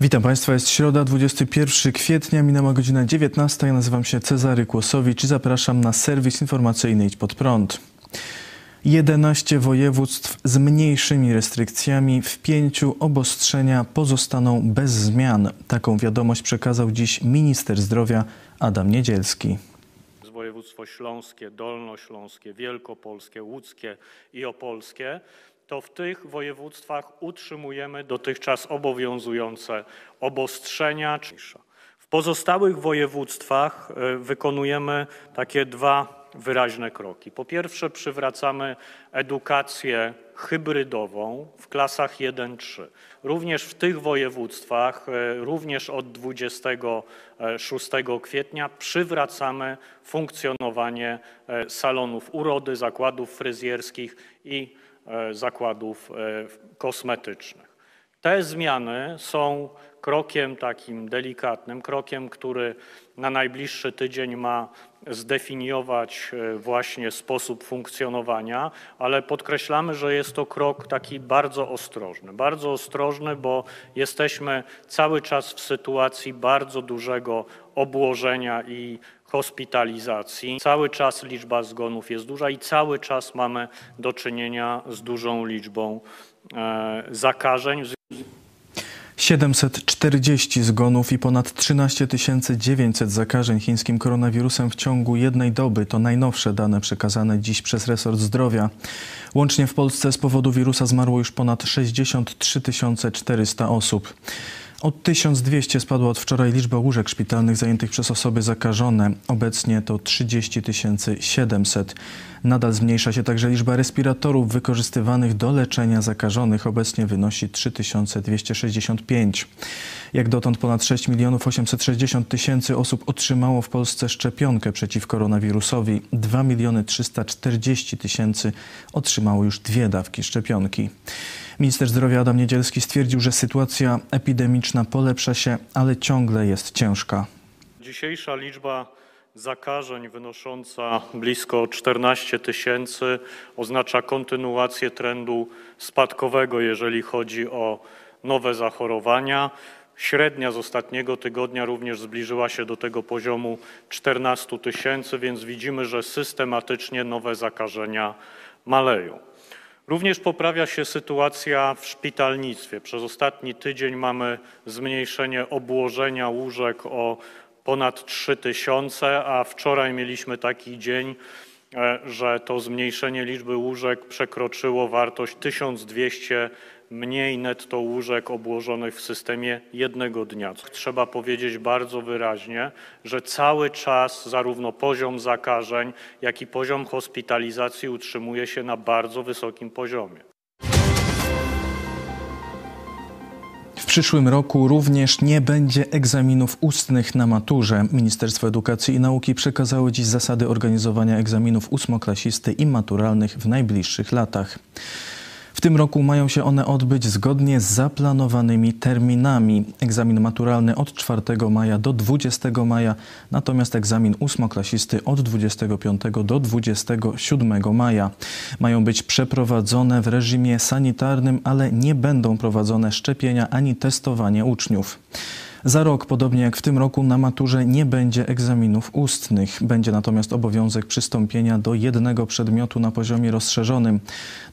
Witam Państwa, jest środa, 21 kwietnia, minęła godzina 19. Ja nazywam się Cezary Kłosowicz i zapraszam na serwis informacyjny Idź Pod Prąd. 11 województw z mniejszymi restrykcjami, w pięciu obostrzenia pozostaną bez zmian. Taką wiadomość przekazał dziś minister zdrowia Adam Niedzielski województwo śląskie, dolnośląskie, wielkopolskie, łódzkie i opolskie, to w tych województwach utrzymujemy dotychczas obowiązujące obostrzenia. W pozostałych województwach e, wykonujemy takie dwa wyraźne kroki. Po pierwsze, przywracamy edukację hybrydową w klasach 1-3. Również w tych województwach, e, również od 26 kwietnia przywracamy funkcjonowanie e, salonów urody, zakładów fryzjerskich i zakładów e, kosmetycznych. Te zmiany są krokiem takim delikatnym, krokiem, który na najbliższy tydzień ma zdefiniować e, właśnie sposób funkcjonowania, ale podkreślamy, że jest to krok taki bardzo ostrożny. Bardzo ostrożny, bo jesteśmy cały czas w sytuacji bardzo dużego obłożenia i hospitalizacji. Cały czas liczba zgonów jest duża i cały czas mamy do czynienia z dużą liczbą e, zakażeń. 740 zgonów i ponad 13 900 zakażeń chińskim koronawirusem w ciągu jednej doby to najnowsze dane przekazane dziś przez resort zdrowia. Łącznie w Polsce z powodu wirusa zmarło już ponad 63 400 osób. O 1200 spadła od wczoraj liczba łóżek szpitalnych zajętych przez osoby zakażone. Obecnie to 30 700. Nadal zmniejsza się także liczba respiratorów wykorzystywanych do leczenia zakażonych. Obecnie wynosi 3265. Jak dotąd ponad 6 milionów 860 tysięcy osób otrzymało w Polsce szczepionkę przeciw koronawirusowi. 2 miliony 340 tysięcy otrzymało już dwie dawki szczepionki. Minister zdrowia Adam Niedzielski stwierdził, że sytuacja epidemiczna polepsza się, ale ciągle jest ciężka. Dzisiejsza liczba zakażeń wynosząca blisko 14 tysięcy oznacza kontynuację trendu spadkowego, jeżeli chodzi o nowe zachorowania. Średnia z ostatniego tygodnia również zbliżyła się do tego poziomu 14 tysięcy, więc widzimy, że systematycznie nowe zakażenia maleją. Również poprawia się sytuacja w szpitalnictwie. Przez ostatni tydzień mamy zmniejszenie obłożenia łóżek o ponad 3 tysiące, a wczoraj mieliśmy taki dzień, e, że to zmniejszenie liczby łóżek przekroczyło wartość 1200 mniej netto łóżek obłożonych w systemie jednego dnia. Trzeba powiedzieć bardzo wyraźnie, że cały czas zarówno poziom zakażeń, jak i poziom hospitalizacji utrzymuje się na bardzo wysokim poziomie. W przyszłym roku również nie będzie egzaminów ustnych na maturze. Ministerstwo Edukacji i Nauki przekazało dziś zasady organizowania egzaminów ósmoklasisty i maturalnych w najbliższych latach. W tym roku mają się one odbyć zgodnie z zaplanowanymi terminami. Egzamin maturalny od 4 maja do 20 maja, natomiast egzamin ósmoklasisty od 25 do 27 maja. Mają być przeprowadzone w reżimie sanitarnym, ale nie będą prowadzone szczepienia ani testowanie uczniów. Za rok, podobnie jak w tym roku, na maturze nie będzie egzaminów ustnych. Będzie natomiast obowiązek przystąpienia do jednego przedmiotu na poziomie rozszerzonym.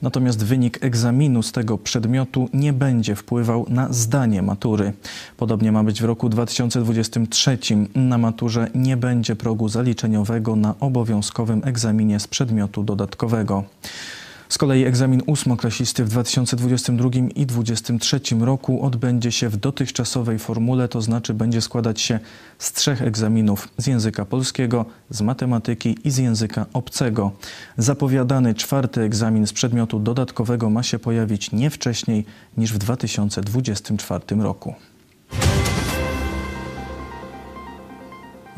Natomiast wynik egzaminu z tego przedmiotu nie będzie wpływał na zdanie matury. Podobnie ma być w roku 2023. Na maturze nie będzie progu zaliczeniowego na obowiązkowym egzaminie z przedmiotu dodatkowego. Z kolei egzamin ósmoklasisty w 2022 i 2023 roku odbędzie się w dotychczasowej formule, to znaczy będzie składać się z trzech egzaminów z języka polskiego, z matematyki i z języka obcego. Zapowiadany czwarty egzamin z przedmiotu dodatkowego ma się pojawić nie wcześniej niż w 2024 roku.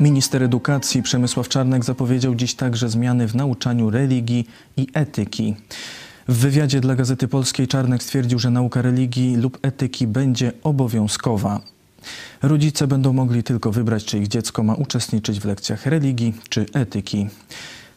Minister edukacji Przemysław Czarnek zapowiedział dziś także zmiany w nauczaniu religii i etyki. W wywiadzie dla Gazety Polskiej Czarnek stwierdził, że nauka religii lub etyki będzie obowiązkowa. Rodzice będą mogli tylko wybrać, czy ich dziecko ma uczestniczyć w lekcjach religii czy etyki.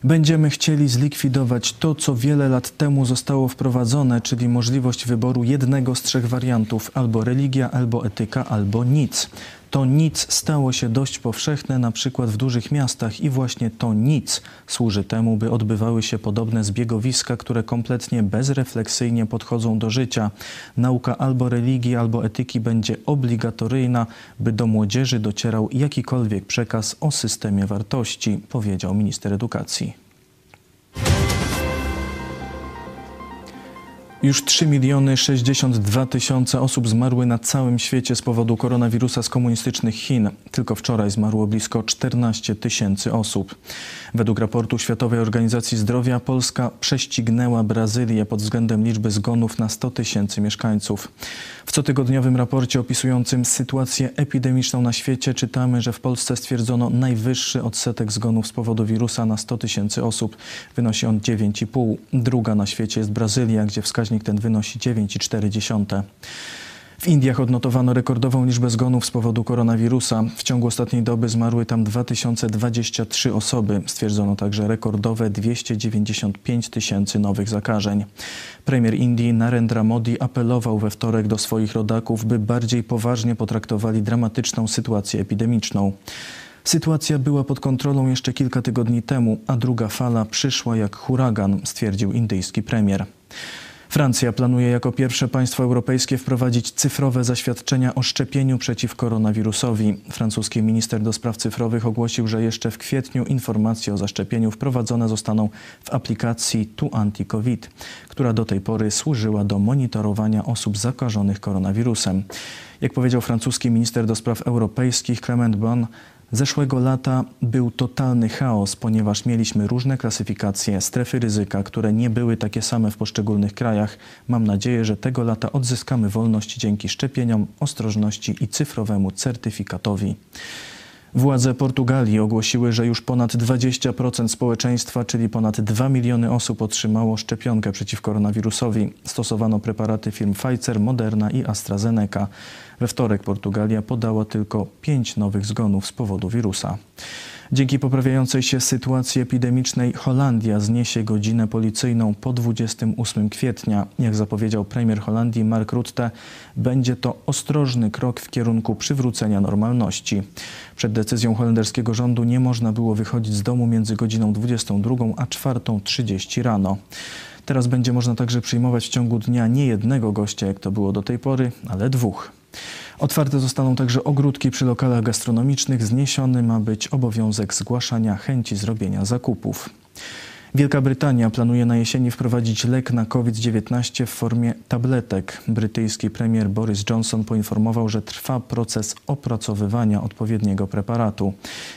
Będziemy chcieli zlikwidować to, co wiele lat temu zostało wprowadzone, czyli możliwość wyboru jednego z trzech wariantów albo religia, albo etyka, albo nic. To nic stało się dość powszechne na przykład w dużych miastach i właśnie to nic służy temu, by odbywały się podobne zbiegowiska, które kompletnie bezrefleksyjnie podchodzą do życia. Nauka albo religii, albo etyki będzie obligatoryjna, by do młodzieży docierał jakikolwiek przekaz o systemie wartości, powiedział minister edukacji. Już 3 miliony 62 tysiące osób zmarły na całym świecie z powodu koronawirusa z komunistycznych Chin. Tylko wczoraj zmarło blisko 14 tysięcy osób. Według raportu Światowej Organizacji Zdrowia Polska prześcignęła Brazylię pod względem liczby zgonów na 100 tysięcy mieszkańców. W cotygodniowym raporcie opisującym sytuację epidemiczną na świecie czytamy, że w Polsce stwierdzono najwyższy odsetek zgonów z powodu wirusa na 100 tysięcy osób. Wynosi on 9,5. Druga na świecie jest Brazylia, gdzie wskaźnik ten wynosi 9,4. W Indiach odnotowano rekordową liczbę zgonów z powodu koronawirusa. W ciągu ostatniej doby zmarły tam 2023 osoby. Stwierdzono także rekordowe 295 tysięcy nowych zakażeń. Premier Indii Narendra Modi apelował we wtorek do swoich rodaków, by bardziej poważnie potraktowali dramatyczną sytuację epidemiczną. Sytuacja była pod kontrolą jeszcze kilka tygodni temu, a druga fala przyszła jak huragan, stwierdził indyjski premier. Francja planuje jako pierwsze państwo europejskie wprowadzić cyfrowe zaświadczenia o szczepieniu przeciw koronawirusowi. Francuski minister do spraw cyfrowych ogłosił, że jeszcze w kwietniu informacje o zaszczepieniu wprowadzone zostaną w aplikacji Tu Anti-Covid, która do tej pory służyła do monitorowania osób zakażonych koronawirusem. Jak powiedział francuski minister do spraw europejskich Clement Bon, Zeszłego lata był totalny chaos, ponieważ mieliśmy różne klasyfikacje, strefy ryzyka, które nie były takie same w poszczególnych krajach. Mam nadzieję, że tego lata odzyskamy wolność dzięki szczepieniom, ostrożności i cyfrowemu certyfikatowi. Władze Portugalii ogłosiły, że już ponad 20% społeczeństwa, czyli ponad 2 miliony osób otrzymało szczepionkę przeciw koronawirusowi. Stosowano preparaty firm Pfizer, Moderna i AstraZeneca. We wtorek Portugalia podała tylko 5 nowych zgonów z powodu wirusa. Dzięki poprawiającej się sytuacji epidemicznej Holandia zniesie godzinę policyjną po 28 kwietnia. Jak zapowiedział premier Holandii Mark Rutte, będzie to ostrożny krok w kierunku przywrócenia normalności. Przed decyzją holenderskiego rządu nie można było wychodzić z domu między godziną 22 a 4.30 rano. Teraz będzie można także przyjmować w ciągu dnia nie jednego gościa, jak to było do tej pory, ale dwóch. Otwarte zostaną także ogródki przy lokalach gastronomicznych. Zniesiony ma być obowiązek zgłaszania chęci zrobienia zakupów. Wielka Brytania planuje na jesieni wprowadzić lek na COVID-19 w formie tabletek. Brytyjski premier Boris Johnson poinformował, że trwa proces opracowywania odpowiedniego preparatu.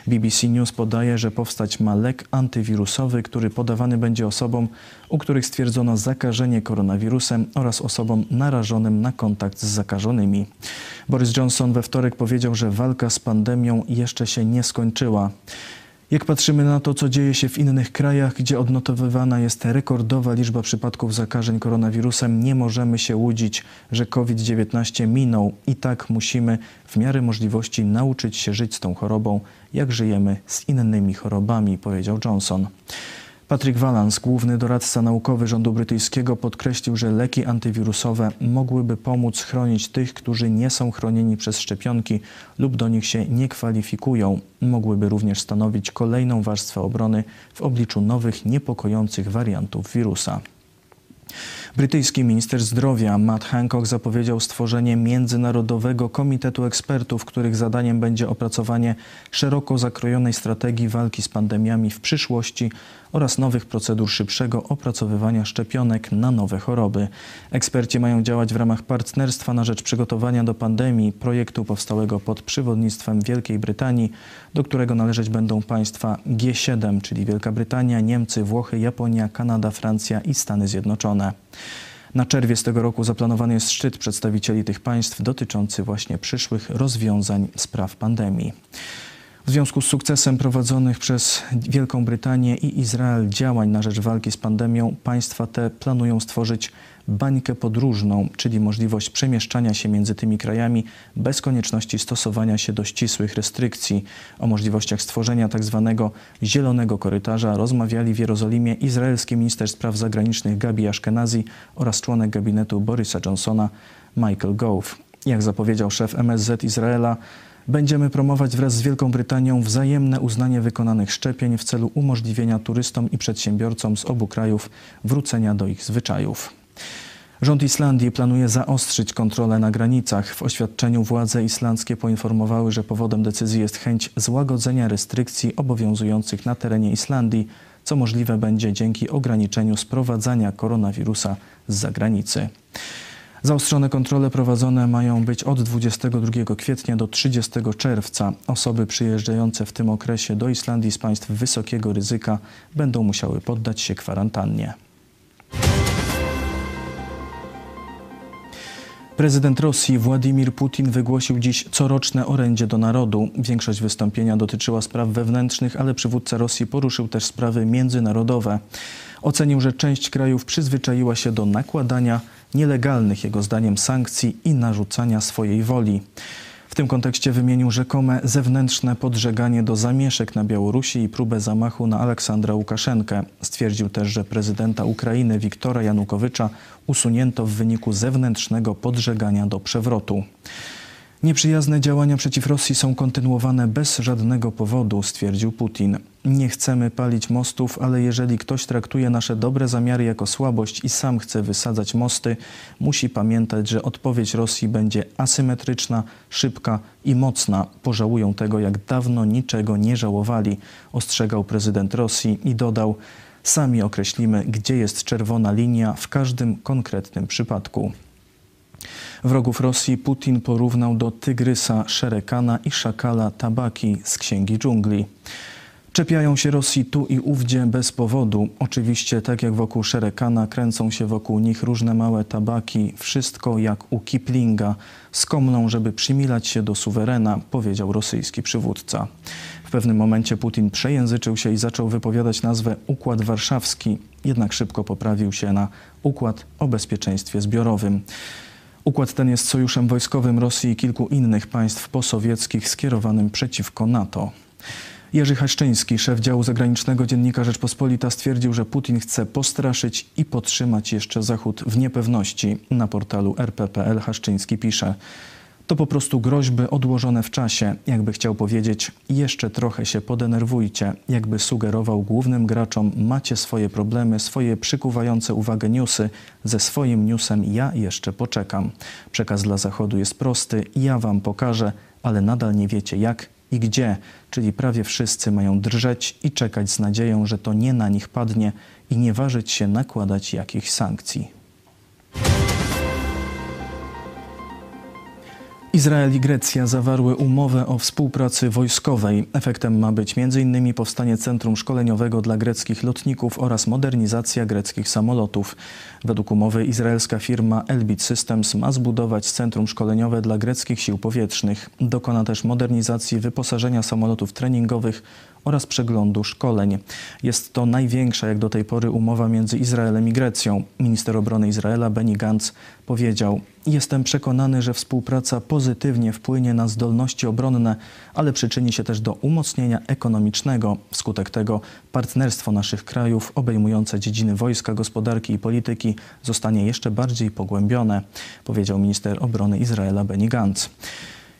BBC News podaje, że powstać ma lek antywirusowy, który podawany będzie osobom, u których stwierdzono zakażenie koronawirusem oraz osobom narażonym na kontakt z zakażonymi. Boris Johnson we wtorek powiedział, że walka z pandemią jeszcze się nie skończyła. Jak patrzymy na to, co dzieje się w innych krajach, gdzie odnotowywana jest rekordowa liczba przypadków zakażeń koronawirusem, nie możemy się łudzić, że COVID-19 minął i tak musimy w miarę możliwości nauczyć się żyć z tą chorobą, jak żyjemy z innymi chorobami, powiedział Johnson. Patrick Valance, główny doradca naukowy rządu brytyjskiego, podkreślił, że leki antywirusowe mogłyby pomóc chronić tych, którzy nie są chronieni przez szczepionki lub do nich się nie kwalifikują. Mogłyby również stanowić kolejną warstwę obrony w obliczu nowych, niepokojących wariantów wirusa. Brytyjski minister zdrowia Matt Hancock zapowiedział stworzenie Międzynarodowego Komitetu Ekspertów, których zadaniem będzie opracowanie szeroko zakrojonej strategii walki z pandemiami w przyszłości oraz nowych procedur szybszego opracowywania szczepionek na nowe choroby. Eksperci mają działać w ramach partnerstwa na rzecz przygotowania do pandemii, projektu powstałego pod przewodnictwem Wielkiej Brytanii, do którego należeć będą państwa G7, czyli Wielka Brytania, Niemcy, Włochy, Japonia, Kanada, Francja i Stany Zjednoczone. Na czerwiec tego roku zaplanowany jest szczyt przedstawicieli tych państw dotyczący właśnie przyszłych rozwiązań spraw pandemii. W związku z sukcesem prowadzonych przez Wielką Brytanię i Izrael działań na rzecz walki z pandemią, państwa te planują stworzyć bańkę podróżną, czyli możliwość przemieszczania się między tymi krajami bez konieczności stosowania się do ścisłych restrykcji. O możliwościach stworzenia tzw. Tak zielonego korytarza rozmawiali w Jerozolimie izraelski minister spraw zagranicznych Gabi Ashkenazi oraz członek gabinetu Borisa Johnsona Michael Gove. Jak zapowiedział szef MSZ Izraela, Będziemy promować wraz z Wielką Brytanią wzajemne uznanie wykonanych szczepień w celu umożliwienia turystom i przedsiębiorcom z obu krajów wrócenia do ich zwyczajów. Rząd Islandii planuje zaostrzyć kontrolę na granicach. W oświadczeniu władze islandzkie poinformowały, że powodem decyzji jest chęć złagodzenia restrykcji obowiązujących na terenie Islandii, co możliwe będzie dzięki ograniczeniu sprowadzania koronawirusa z zagranicy. Zaostrzone kontrole prowadzone mają być od 22 kwietnia do 30 czerwca. Osoby przyjeżdżające w tym okresie do Islandii z państw wysokiego ryzyka będą musiały poddać się kwarantannie. Prezydent Rosji Władimir Putin wygłosił dziś coroczne orędzie do narodu. Większość wystąpienia dotyczyła spraw wewnętrznych, ale przywódca Rosji poruszył też sprawy międzynarodowe. Ocenił, że część krajów przyzwyczaiła się do nakładania nielegalnych jego zdaniem sankcji i narzucania swojej woli. W tym kontekście wymienił rzekome zewnętrzne podżeganie do zamieszek na Białorusi i próbę zamachu na Aleksandra Łukaszenkę. Stwierdził też, że prezydenta Ukrainy Wiktora Janukowycza usunięto w wyniku zewnętrznego podżegania do przewrotu. Nieprzyjazne działania przeciw Rosji są kontynuowane bez żadnego powodu, stwierdził Putin. Nie chcemy palić mostów, ale jeżeli ktoś traktuje nasze dobre zamiary jako słabość i sam chce wysadzać mosty, musi pamiętać, że odpowiedź Rosji będzie asymetryczna, szybka i mocna. Pożałują tego, jak dawno niczego nie żałowali, ostrzegał prezydent Rosji i dodał: Sami określimy, gdzie jest czerwona linia w każdym konkretnym przypadku. Wrogów Rosji Putin porównał do tygrysa Szerekana i szakala Tabaki z Księgi Dżungli. Czepiają się Rosji tu i ówdzie bez powodu. Oczywiście, tak jak wokół Szerekana, kręcą się wokół nich różne małe tabaki. Wszystko jak u Kiplinga. Skomną, żeby przymilać się do suwerena, powiedział rosyjski przywódca. W pewnym momencie Putin przejęzyczył się i zaczął wypowiadać nazwę Układ Warszawski, jednak szybko poprawił się na Układ o Bezpieczeństwie Zbiorowym. Układ ten jest sojuszem wojskowym Rosji i kilku innych państw posowieckich skierowanym przeciwko NATO. Jerzy Haszczyński, szef działu zagranicznego Dziennika Rzeczpospolita, stwierdził, że Putin chce postraszyć i podtrzymać jeszcze Zachód w niepewności. Na portalu rp.pl Haszczyński pisze – to po prostu groźby odłożone w czasie, jakby chciał powiedzieć, jeszcze trochę się podenerwujcie, jakby sugerował głównym graczom, macie swoje problemy, swoje przykuwające uwagę newsy, ze swoim newsem ja jeszcze poczekam. Przekaz dla Zachodu jest prosty, ja wam pokażę, ale nadal nie wiecie jak i gdzie, czyli prawie wszyscy mają drżeć i czekać z nadzieją, że to nie na nich padnie i nie ważyć się nakładać jakichś sankcji. Izrael i Grecja zawarły umowę o współpracy wojskowej. Efektem ma być m.in. powstanie centrum szkoleniowego dla greckich lotników oraz modernizacja greckich samolotów. Według umowy izraelska firma Elbit Systems ma zbudować centrum szkoleniowe dla greckich sił powietrznych. Dokona też modernizacji wyposażenia samolotów treningowych oraz przeglądu szkoleń. Jest to największa jak do tej pory umowa między Izraelem i Grecją. Minister obrony Izraela Benny Gantz powiedział: Jestem przekonany, że współpraca pozytywnie wpłynie na zdolności obronne, ale przyczyni się też do umocnienia ekonomicznego. Wskutek tego partnerstwo naszych krajów obejmujące dziedziny wojska, gospodarki i polityki zostanie jeszcze bardziej pogłębione, powiedział minister obrony Izraela Benny Gantz.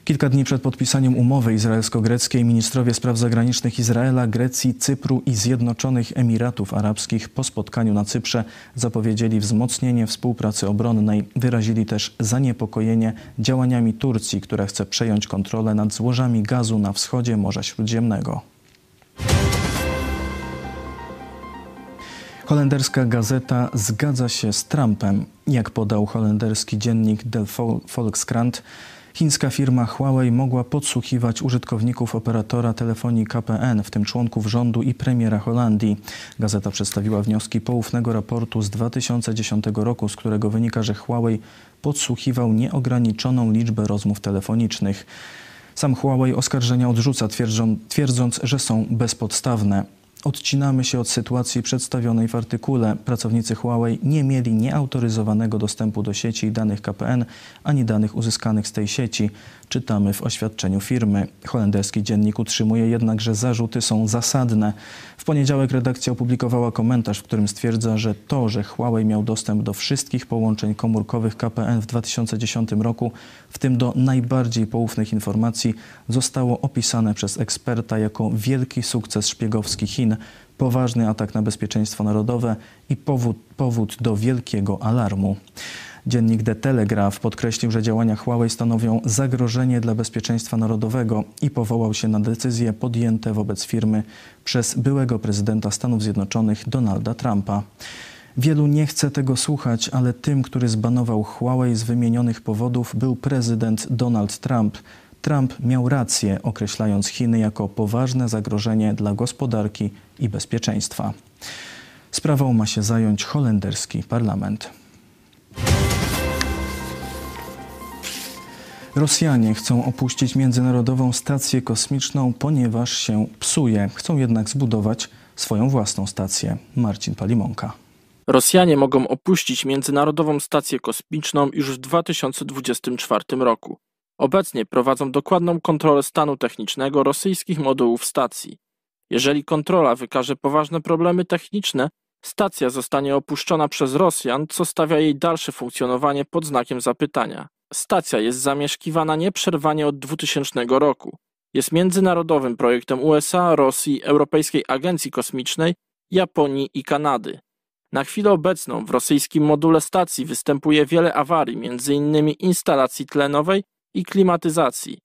Kilka dni przed podpisaniem umowy izraelsko-greckiej ministrowie spraw zagranicznych Izraela, Grecji, Cypru i Zjednoczonych Emiratów Arabskich po spotkaniu na Cyprze zapowiedzieli wzmocnienie współpracy obronnej. Wyrazili też zaniepokojenie działaniami Turcji, która chce przejąć kontrolę nad złożami gazu na wschodzie Morza Śródziemnego. Holenderska gazeta zgadza się z Trumpem. Jak podał holenderski dziennik Der Volkskrant, Chińska firma Huawei mogła podsłuchiwać użytkowników operatora telefonii KPN, w tym członków rządu i premiera Holandii. Gazeta przedstawiła wnioski poufnego raportu z 2010 roku, z którego wynika, że Huawei podsłuchiwał nieograniczoną liczbę rozmów telefonicznych. Sam Huawei oskarżenia odrzuca, twierdzą, twierdząc, że są bezpodstawne. Odcinamy się od sytuacji przedstawionej w artykule. Pracownicy Huawei nie mieli nieautoryzowanego dostępu do sieci i danych KPN, ani danych uzyskanych z tej sieci. Czytamy w oświadczeniu firmy. Holenderski dziennik utrzymuje jednak, że zarzuty są zasadne. W poniedziałek redakcja opublikowała komentarz, w którym stwierdza, że to, że Huawei miał dostęp do wszystkich połączeń komórkowych KPN w 2010 roku, w tym do najbardziej poufnych informacji, zostało opisane przez eksperta jako wielki sukces szpiegowski Chin, poważny atak na bezpieczeństwo narodowe i powód, powód do wielkiego alarmu. Dziennik The Telegraph podkreślił, że działania Huawei stanowią zagrożenie dla bezpieczeństwa narodowego i powołał się na decyzje podjęte wobec firmy przez byłego prezydenta Stanów Zjednoczonych Donalda Trumpa. Wielu nie chce tego słuchać, ale tym, który zbanował Huawei z wymienionych powodów, był prezydent Donald Trump. Trump miał rację, określając Chiny jako poważne zagrożenie dla gospodarki i bezpieczeństwa. Sprawą ma się zająć holenderski parlament. Rosjanie chcą opuścić Międzynarodową Stację Kosmiczną, ponieważ się psuje. Chcą jednak zbudować swoją własną stację. Marcin Palimonka. Rosjanie mogą opuścić Międzynarodową Stację Kosmiczną już w 2024 roku. Obecnie prowadzą dokładną kontrolę stanu technicznego rosyjskich modułów stacji. Jeżeli kontrola wykaże poważne problemy techniczne, stacja zostanie opuszczona przez Rosjan, co stawia jej dalsze funkcjonowanie pod znakiem zapytania. Stacja jest zamieszkiwana nieprzerwanie od 2000 roku. Jest międzynarodowym projektem USA, Rosji, Europejskiej Agencji Kosmicznej, Japonii i Kanady. Na chwilę obecną w rosyjskim module stacji występuje wiele awarii, m.in. instalacji tlenowej i klimatyzacji.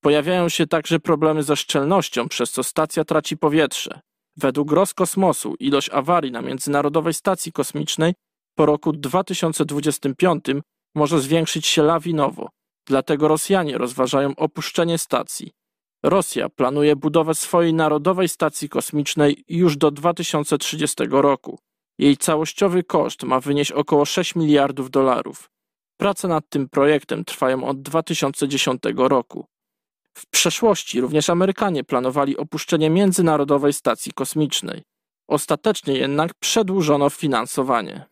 Pojawiają się także problemy ze szczelnością, przez co stacja traci powietrze. Według Roskosmosu ilość awarii na Międzynarodowej Stacji Kosmicznej po roku 2025 może zwiększyć się lawinowo, dlatego Rosjanie rozważają opuszczenie stacji. Rosja planuje budowę swojej narodowej stacji kosmicznej już do 2030 roku. Jej całościowy koszt ma wynieść około 6 miliardów dolarów. Prace nad tym projektem trwają od 2010 roku. W przeszłości również Amerykanie planowali opuszczenie Międzynarodowej Stacji Kosmicznej. Ostatecznie jednak przedłużono finansowanie.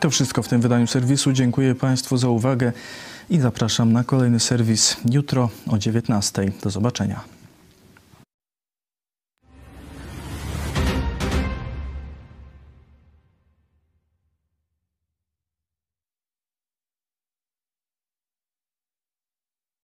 To wszystko w tym wydaniu serwisu. Dziękuję Państwu za uwagę i zapraszam na kolejny serwis jutro o 19:00. Do zobaczenia.